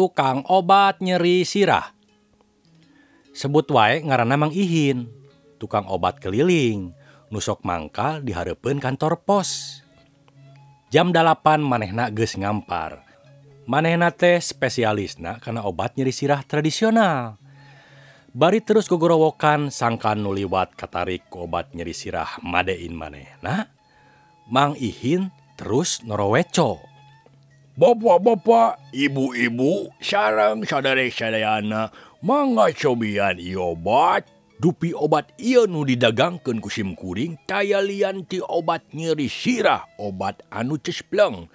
tukang obat nyeri sirah. Sebut wae ngaranna Mang Ihin, tukang obat keliling, nusok mangkal diharapkan kantor pos. Jam 8 manehna geus ngampar. Manehna teh spesialisna karena obat nyeri sirah tradisional. Bari terus gogorowokan sangkan nuliwat katarik ku obat nyeri sirah madein manehna. Mang Ihin terus noroweco. bapak-bapak ibu-ibu sarang saudara-sadayana mangga cobian obat. Dupi obat Ionu didagangkan taya lian lianti obat nyeri sirah obat anu cespleng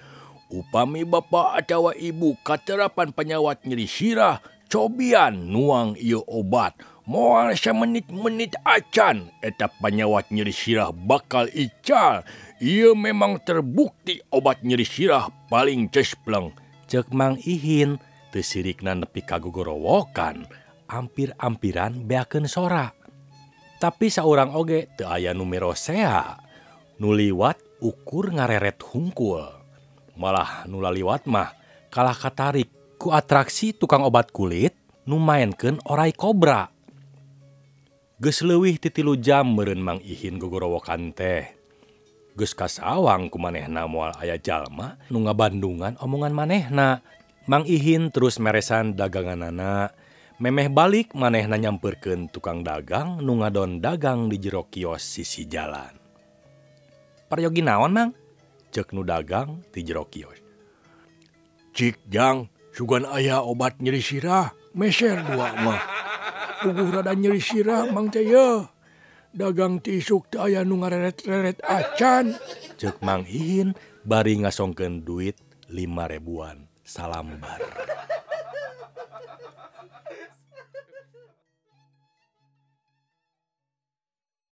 upami Bapak atawa ibu katerapan penyawat nyeri sirah cobian nuang ia obat. Moal semenit-menit acan. Eta penyawat nyeri sirah bakal ical. Ia memang terbukti obat nyeri sirah paling cespleng. Cek mang ihin tesirikna nepi kagogorowokan ampir-ampiran beakeun sora. Tapi seorang oge teu aya numero sea. Nuliwat ukur ngareret hungkul. Malah nu laliwat mah kalah katarik. ku atraksi tukang obat kulit numainkan orai kobra. Geslewih titilu jam meren Mang Ihin gogorowokan teh. Geus kasawang ku manehna moal aya jalma nu ngabandungan omongan manehna. Mang Ihin terus meresan daganganana. Memeh balik manehna nyamperken tukang dagang nu ngadon dagang di jero kios sisi jalan. Paryogi naon Mang? Cek nu dagang di jero kios. Cik Jang. sugan ayah obat nyeri sirah meser dua mah. Tubuh rada nyeri sirah mang teh ye dagang tisuk teh aya nu ngareret-reret acan. Cek mang ihin bari ngasongkeun duit lima ribuan salambar.